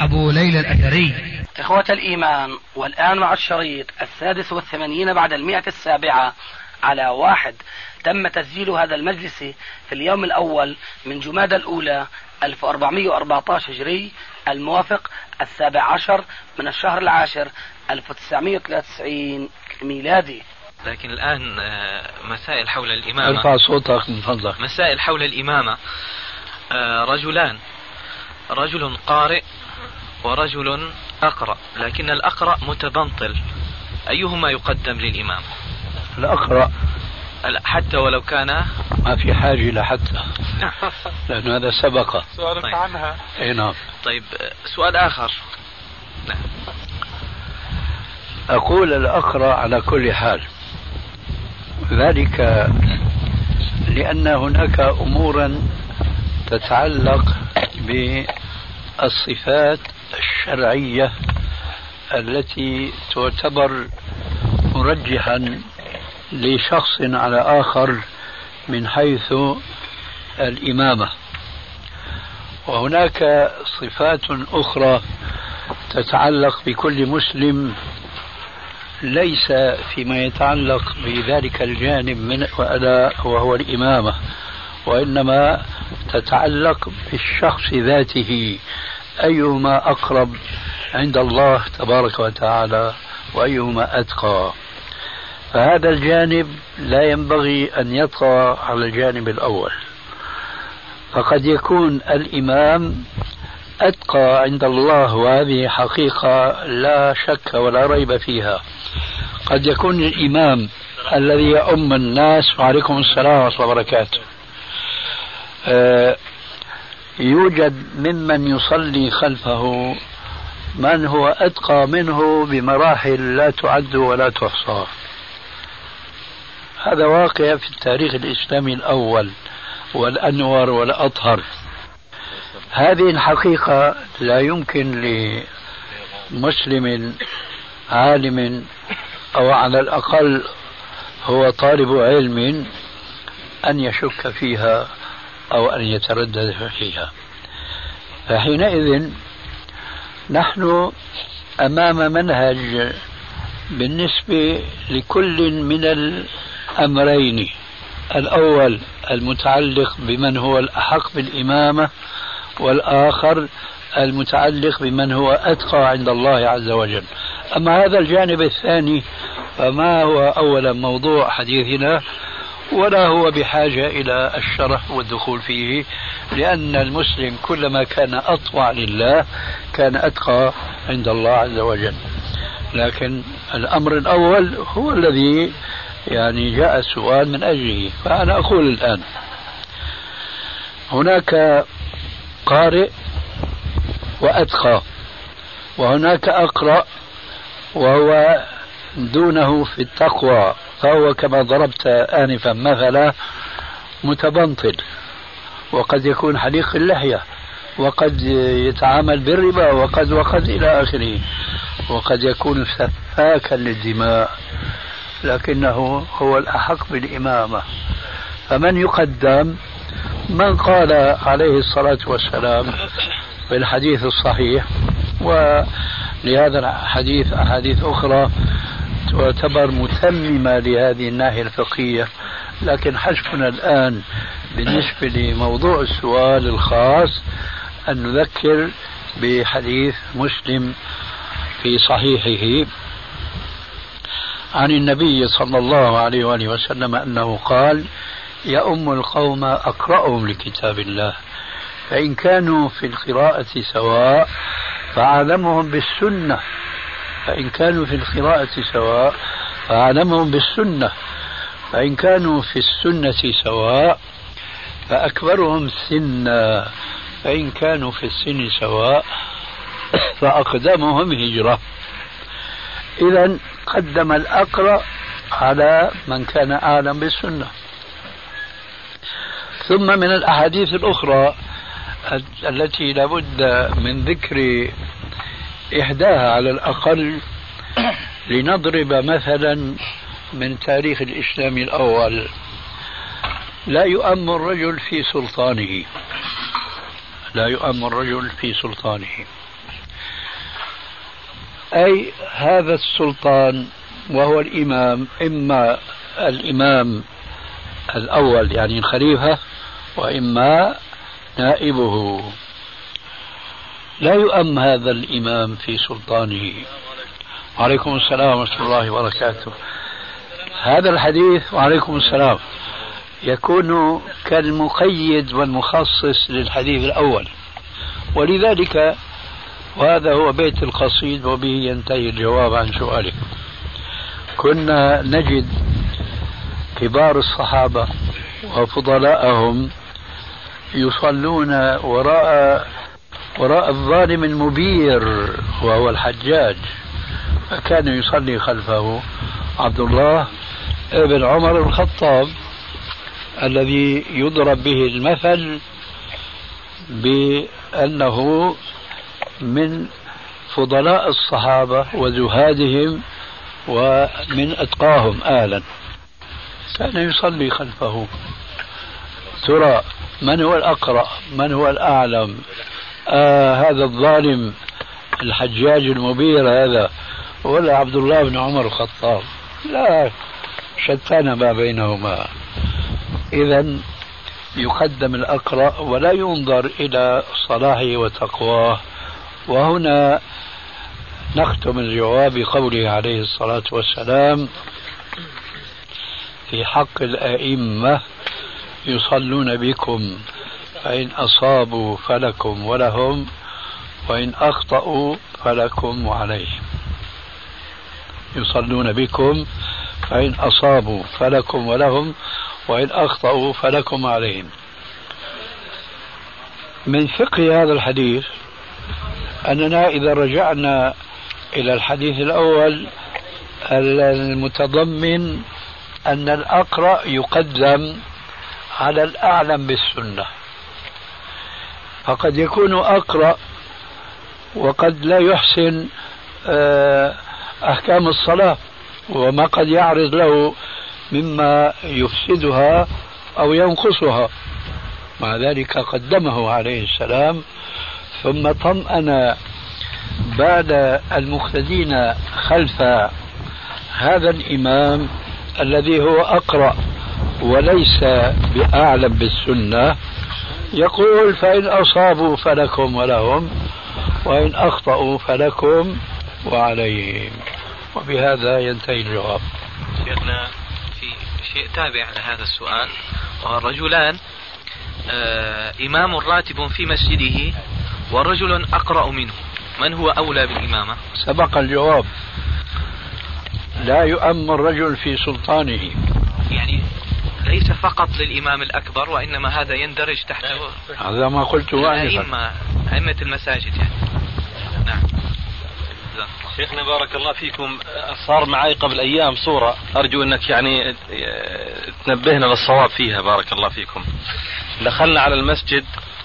أبو ليلى الأثري. إخوة الإيمان والآن مع الشريط السادس والثمانين بعد المئة السابعة على واحد. تم تسجيل هذا المجلس في اليوم الأول من جماد الأولى 1414 هجري الموافق السابع عشر من الشهر العاشر 1993 ميلادي. لكن الآن آه، مسائل حول الإمامة. ارفع صوتك من فضلك. مسائل حول الإمامة. آه، رجلان. رجل قارئ ورجل أقرأ لكن الأقرأ متبنطل. أيهما يقدم للإمام؟ الأقرأ. حتى ولو كان ما في حاجة لحتى لأن هذا سبق. سؤالك طيب. عنها. أي نعم. طيب سؤال آخر. نعم. أقول الأقرأ على كل حال. ذلك لأن هناك أمورا تتعلق بالصفات الشرعية التي تعتبر مرجحا لشخص على آخر من حيث الإمامة. وهناك صفات أخرى تتعلق بكل مسلم ليس فيما يتعلق بذلك الجانب من وألا وهو الإمامة وإنما تتعلق بالشخص ذاته أيهما أقرب عند الله تبارك وتعالى وأيهما أتقى. فهذا الجانب لا ينبغي أن يطغى على الجانب الأول. فقد يكون الإمام أتقى عند الله وهذه حقيقة لا شك ولا ريب فيها. قد يكون الإمام الذي يؤم الناس وعليكم السلام ورحمة الله وبركاته. آه، يوجد ممن يصلي خلفه من هو أتقى منه بمراحل لا تعد ولا تحصى. هذا واقع في التاريخ الإسلامي الأول والأنور والأطهر. هذه الحقيقة لا يمكن لمسلم عالم أو على الأقل هو طالب علم أن يشك فيها. أو أن يتردد فيها. فحينئذ نحن أمام منهج بالنسبة لكل من الأمرين. الأول المتعلق بمن هو الأحق بالإمامة والآخر المتعلق بمن هو أتقى عند الله عز وجل. أما هذا الجانب الثاني فما هو أولا موضوع حديثنا؟ ولا هو بحاجة إلى الشرح والدخول فيه لأن المسلم كلما كان أطوع لله كان أتقى عند الله عز وجل. لكن الأمر الأول هو الذي يعني جاء السؤال من أجله فأنا أقول الآن هناك قارئ وأتقى وهناك أقرأ وهو دونه في التقوى فهو كما ضربت آنفا مثلا متبنطل وقد يكون حليق اللحية وقد يتعامل بالربا وقد وقد إلى آخره وقد يكون سفاكا للدماء لكنه هو الأحق بالإمامة. فمن يقدم؟ من قال عليه الصلاة والسلام في الحديث الصحيح ولهذا الحديث أحاديث أخرى تعتبر متممة لهذه الناحية الفقهية. لكن حسبنا الآن بالنسبة لموضوع السؤال الخاص أن نذكر بحديث مسلم في صحيحه عن النبي صلى الله عليه وآله وسلم أنه قال يؤم القوم أقرأهم لكتاب الله. فإن كانوا في القراءة سواء فعالمهم بالسنة. فإن كانوا في القراءة سواء فأعلمهم بالسنة. فإن كانوا في السنة سواء فأكبرهم سنا. فإن كانوا في السن سواء فأقدمهم هجرة. إذا قدم الأقرأ على من كان أعلم بالسنة. ثم من الأحاديث الأخرى التي لابد من ذكر إحداها على الأقل لنضرب مثلا من تاريخ الإسلام الأول. لا يؤم الرجل في سلطانه. لا يؤم الرجل في سلطانه. أي هذا السلطان وهو الإمام إما الإمام الأول يعني الخليفة وإما نائبه. لا يؤم هذا الإمام في سلطانه. وعليكم السلام ورحمة الله وبركاته. هذا الحديث وعليكم السلام. يكون كالمقيد والمخصص للحديث الأول. ولذلك وهذا هو بيت القصيد وبه ينتهي الجواب عن سؤالك. كنا نجد كبار الصحابة وفضلاءهم يصلون وراء وراء الظالم المبير وهو الحجاج. فكان يصلي خلفه عبد الله بن عمر الخطاب الذي يضرب به المثل بأنه من فضلاء الصحابة وزهادهم ومن أتقاهم آلا. كان يصلي خلفه. ترى من هو الأقرأ؟ من هو الأعلم؟ آه هذا الظالم الحجاج المبير هذا ولا عبد الله بن عمر الخطاب. لا شتان ما بينهما. إذا يقدم الأقرأ ولا ينظر إلى صلاحه وتقواه. وهنا نختم الجواب بقوله عليه الصلاة والسلام. في حق الأئمة يصلون بكم. فإن أصابوا فلكم ولهم وإن أخطأوا فلكم وعليهم يصلون بكم فإن أصابوا فلكم ولهم وإن أخطأوا فلكم عليهم. من فقه هذا الحديث أننا إذا رجعنا إلى الحديث الأول المتضمن أن الأقرأ يقدم على الأعلم بالسنة. فقد يكون أقرأ وقد لا يحسن آه، أحكام الصلاة وما قد يعرض له مما يفسدها أو ينقصها. مع ذلك قدمه عليه السلام. ثم طمأن بعد المقتدين خلف هذا الإمام الذي هو أقرأ وليس بأعلم بالسنة. يقول فإن أصابوا فلكم ولهم وإن أخطأوا فلكم وعليهم. وبهذا ينتهي الجواب. شيخنا في شيء تابع لهذا السؤال رجلان آه إمام راتب في مسجده ورجل أقرأ منه. من هو أولى بالإمامة؟ سبق الجواب. لا يؤم الرجل في سلطانه. يعني ليس فقط للإمام الأكبر وإنما هذا يندرج تحته هذا ما قلته أئمة أئمة المساجد يعني نعم شيخنا بارك الله فيكم صار معي قبل أيام صورة أرجو أنك يعني تنبهنا للصواب فيها بارك الله فيكم. دخلنا على المسجد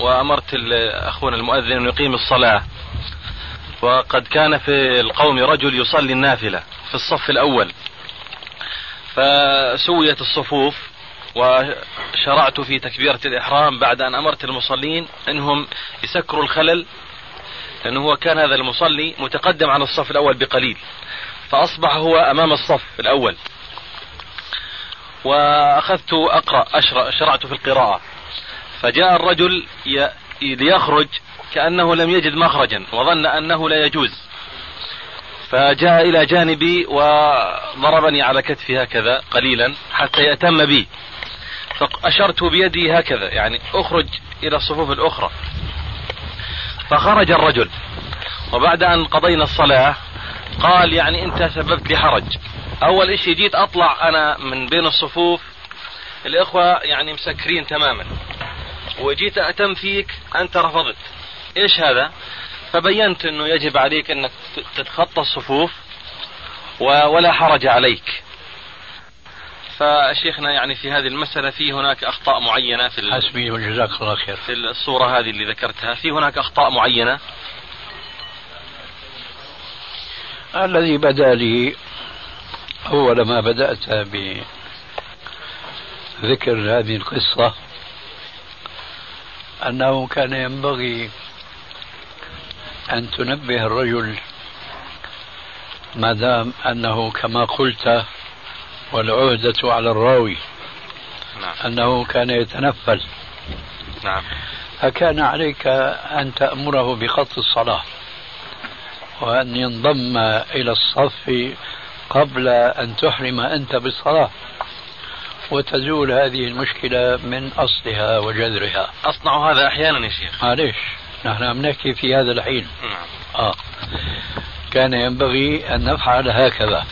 وأمرت أخونا المؤذن أن يقيم الصلاة. وقد كان في القوم رجل يصلي النافلة في الصف الأول. فسويت الصفوف وشرعت في تكبيرة الإحرام بعد أن أمرت المصلين إنهم يسكروا الخلل لأنه هو كان هذا المصلي متقدم عن الصف الأول بقليل فأصبح هو أمام الصف الأول. وأخذت أقرأ أشرع شرعت في القراءة. فجاء الرجل ليخرج كأنه لم يجد مخرجا وظن أنه لا يجوز. فجاء إلى جانبي وضربني على كتفي هكذا قليلا حتى يأتم بي. فأشرت بيدي هكذا يعني أخرج إلى الصفوف الأخرى. فخرج الرجل. وبعد أن قضينا الصلاة قال يعني أنت سببت لي حرج. أول إشي جيت أطلع أنا من بين الصفوف الإخوة يعني مسكرين تماما. وجيت أتم فيك أنت رفضت. إيش هذا؟ فبينت أنه يجب عليك أنك تتخطى الصفوف ولا حرج عليك. فشيخنا يعني في هذه المسألة في هناك أخطاء معينة في حسبي وجزاك الله خير. في الصورة هذه اللي ذكرتها. في هناك أخطاء معينة؟ الذي بدأ لي أول ما بدأت بذكر هذه القصة أنه كان ينبغي أن تنبه الرجل ما دام أنه كما قلت والعهدة على الراوي. نعم. أنه كان يتنفل. نعم. فكان عليك أن تأمره بخط الصلاة. وأن ينضم إلى الصف قبل أن تحرم أنت بالصلاة. وتزول هذه المشكلة من أصلها وجذرها. أصنع هذا أحيانا يا شيخ. معليش. نحن عم نحكي في هذا الحين. نعم. آه. كان ينبغي أن نفعل هكذا.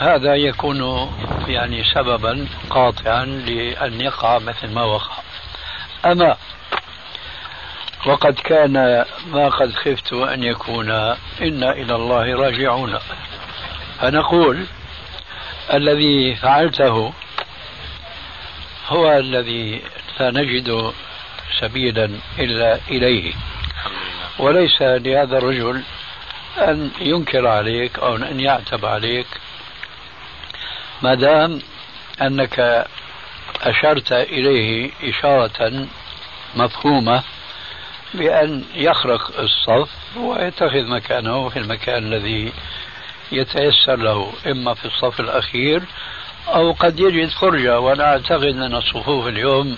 وهذا يكون يعني سببا قاطعا لأن يقع مثل ما وقع. أما وقد كان ما قد خفت أن يكون إنا إلى الله راجعون. فنقول الذي فعلته هو الذي لا نجد سبيلا إلا إليه. وليس لهذا الرجل أن ينكر عليك أو أن يعتب عليك ما دام أنك أشرت إليه إشارة مفهومة بأن يخرق الصف ويتخذ مكانه في المكان الذي يتيسر له إما في الصف الأخير أو قد يجد فرجة وأنا أعتقد أن الصفوف اليوم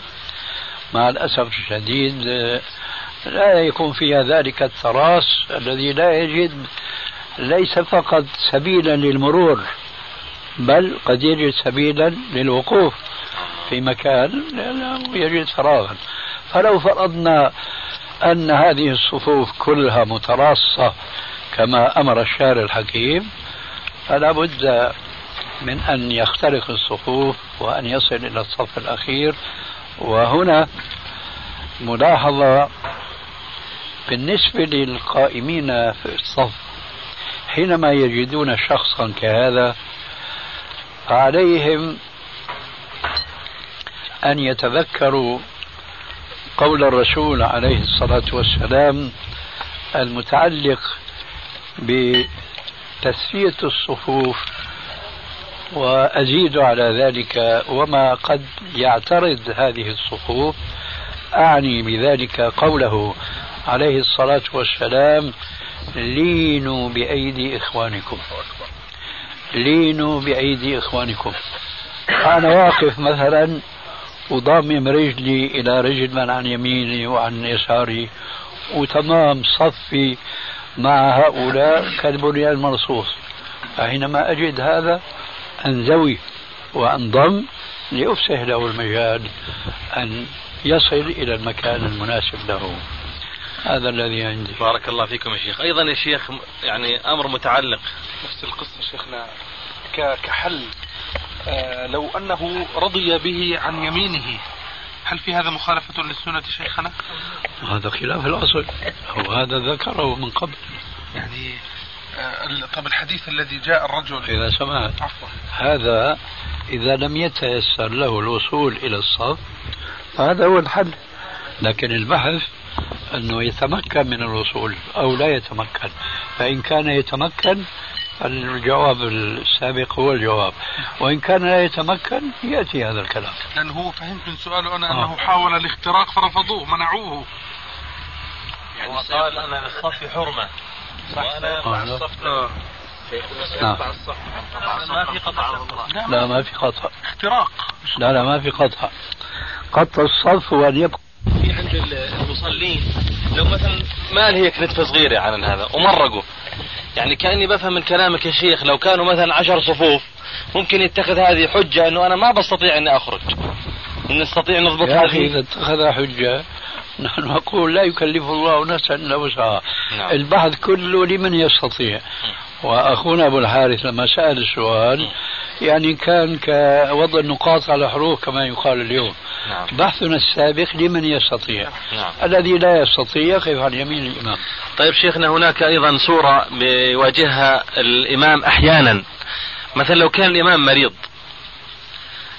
مع الأسف الشديد لا يكون فيها ذلك التراص الذي لا يجد ليس فقط سبيلا للمرور. بل قد يجد سبيلا للوقوف في مكان لأنه يجد فراغا. فلو فرضنا أن هذه الصفوف كلها متراصة كما أمر الشارع الحكيم فلا بد من أن يخترق الصفوف وأن يصل إلى الصف الأخير. وهنا ملاحظة بالنسبة للقائمين في الصف. حينما يجدون شخصا كهذا فعليهم أن يتذكروا قول الرسول عليه الصلاة والسلام المتعلق بتسوية الصفوف وأزيد على ذلك وما قد يعترض هذه الصفوف أعني بذلك قوله عليه الصلاة والسلام لينوا بأيدي إخوانكم. لينوا بأيدي إخوانكم. أنا واقف مثلا وضامم رجلي إلى رجل من عن يميني وعن يساري وتمام صفي مع هؤلاء كالبنيان المرصوص. فحينما أجد هذا أنزوي وأنضم لأفسح له المجال أن يصل إلى المكان المناسب له. هذا الذي عندي. بارك الله فيكم يا شيخ. أيضا يا شيخ يعني أمر متعلق نفس القصة شيخنا كحل آه لو أنه رضي به عن يمينه. هل في هذا مخالفة للسنة شيخنا؟ هذا خلاف الأصل. أو هذا ذكره من قبل. يعني آه طب الحديث الذي جاء الرجل. إذا سمعت. عفوا. هذا إذا لم يتيسر له الوصول إلى الصف فهذا هو الحل. لكن البحث أنه يتمكن من الوصول أو لا يتمكن. فإن كان يتمكن الجواب السابق هو الجواب. وإن كان لا يتمكن يأتي هذا الكلام. لأنه هو فهمت من سؤاله أنا آه. أنه حاول الاختراق فرفضوه منعوه. يعني قال أنا للصف حرمة. وأنا مع الصف نعم. ما في قطع. لا ما في قطع. اختراق. لا لا ما في قطع. قطع الصف هو أن يبقى في عند المصلين. لو مثلا ما هي كنتفة صغيرة عن هذا ومرقوا. يعني كأني بفهم من كلامك يا شيخ لو كانوا مثلا عشر صفوف ممكن يتخذ هذه حجة إنه أنا ما بستطيع إني أخرج. نستطيع نضبط يا أخي إذا اتخذها حجة نحن نقول لا يكلف الله نفسا إلا وسعها. نعم. البحث كله لمن يستطيع. وأخونا أبو الحارث لما سأل السؤال يعني كان كوضع النقاط على حروف كما يقال اليوم. نعم. بحثنا السابق لمن يستطيع. نعم. الذي لا يستطيع يقف عن يمين الإمام؟ طيب شيخنا هناك أيضا صورة بيواجهها الإمام أحيانا. مثلا لو كان الإمام مريض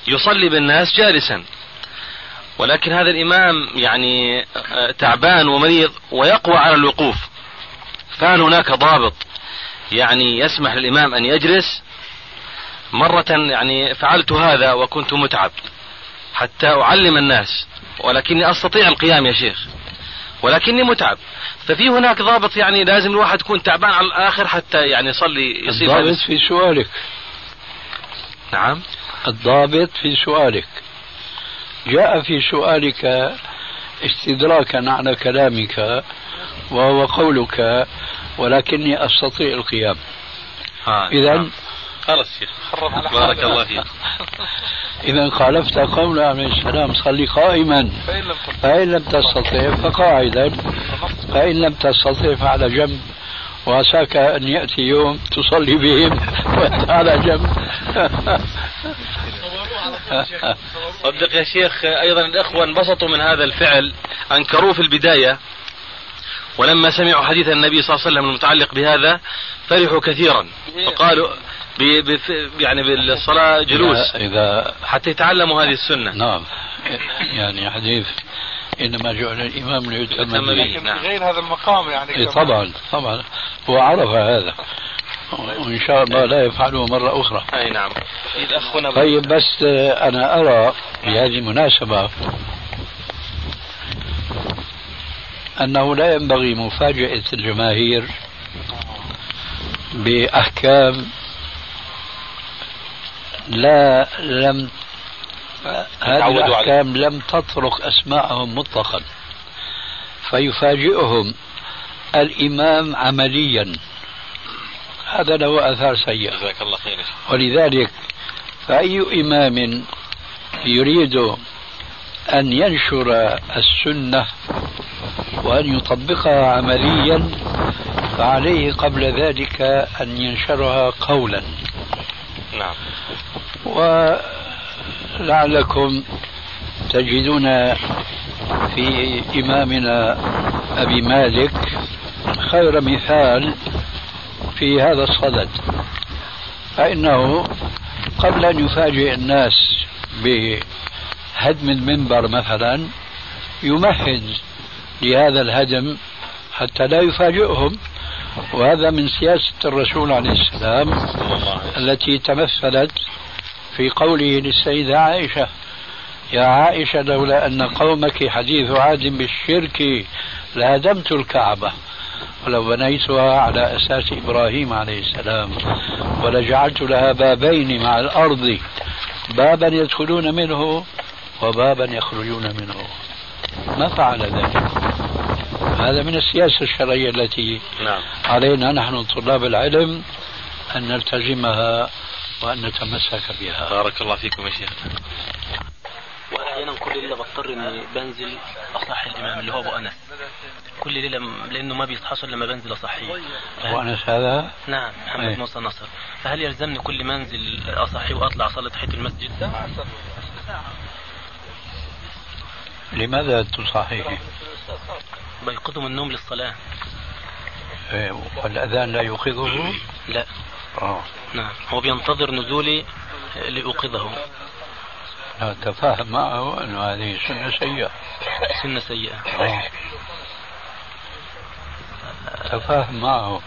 يصلي بالناس جالسا ولكن هذا الإمام يعني آه، تعبان ومريض ويقوى على الوقوف فهل هناك ضابط يعني يسمح للإمام أن يجلس مرة يعني فعلت هذا وكنت متعب حتى أعلم الناس ولكني أستطيع القيام يا شيخ. ولكني متعب. ففي هناك ضابط يعني لازم الواحد يكون تعبان على الآخر حتى يعني يصلي يصير الضابط في سؤالك. نعم. الضابط في سؤالك. جاء في سؤالك استدراكا على كلامك وهو قولك ولكني أستطيع القيام. ها اذا. خلاص شيخ بارك. الله فيك. إذا خالفت قول عليه السلام صلي قائما. فإن لم تستطع فقاعدا. فإن لم تستطع فعلى جنب. وعساك أن يأتي يوم تصلي بهم وأنت على جنب. صدق يا شيخ أيضا الإخوة انبسطوا من هذا الفعل. أنكروه في البداية. ولما سمعوا حديث النبي صلى الله عليه وسلم المتعلق بهذا فرحوا كثيرا. وقالوا ب ب يعني بالصلاة جلوس. اذا حتى يتعلموا هذه السنة. نعم. يعني حديث إنما جعل الإمام ليتم يتم به. لكن نعم. في غير هذا المقام يعني إيه. طبعا طبعا. هو عرف هذا. وإن شاء الله لا يفعله مرة أخرى. أي نعم. أخونا طيب بس أنا أرى بهذه المناسبة أنه لا ينبغي مفاجأة الجماهير بأحكام لا لم هذه. الأحكام لم تطرق أسماءهم مطلقا فيفاجئهم الإمام عمليا هذا له آثار سيئة جزاك الله خير. ولذلك فأي إمام يريد أن ينشر السنة وأن يطبقها عمليا فعليه قبل ذلك أن ينشرها قولا. نعم. ولعلكم تجدون في إمامنا أبي مالك خير مثال في هذا الصدد. فإنه قبل أن يفاجئ الناس بهدم المنبر مثلا يمهد لهذا الهدم حتى لا يفاجئهم. وهذا من سياسة الرسول عليه السلام التي تمثلت في قوله للسيدة عائشة يا عائشة لولا أن قومك حديث عهد بالشرك لهدمت الكعبة ولو بنيتها على أساس إبراهيم عليه السلام ولجعلت لها بابين مع الأرض بابا يدخلون منه وبابا يخرجون منه. ما فعل ذلك؟ هذا من السياسة الشرعية التي نعم. علينا نحن طلاب العلم أن نلتزمها وأن نتمسك بها. بارك الله فيكم يا شيخ. وأحيانا كل ليلة بضطر اني بنزل اصحي الامام اللي هو أبو أنس. كل ليلة لأنه ما بيصحاش لما بنزل أصحيه. فهل- وأنس هذا؟ نعم محمد أي. موسى نصر. فهل يلزمني كل ما أنزل اصحي وأطلع أصلي تحيه المسجد؟ لماذا تصحيه؟ بيقظه من النوم للصلاة. إيه، والأذان لا يوقظه؟ لا. آه. نعم. هو بينتظر نزولي لأوقظه. لا تفاهم معه أن هذه سنة سيئة. سنة سيئة. آه. تفاهم معه.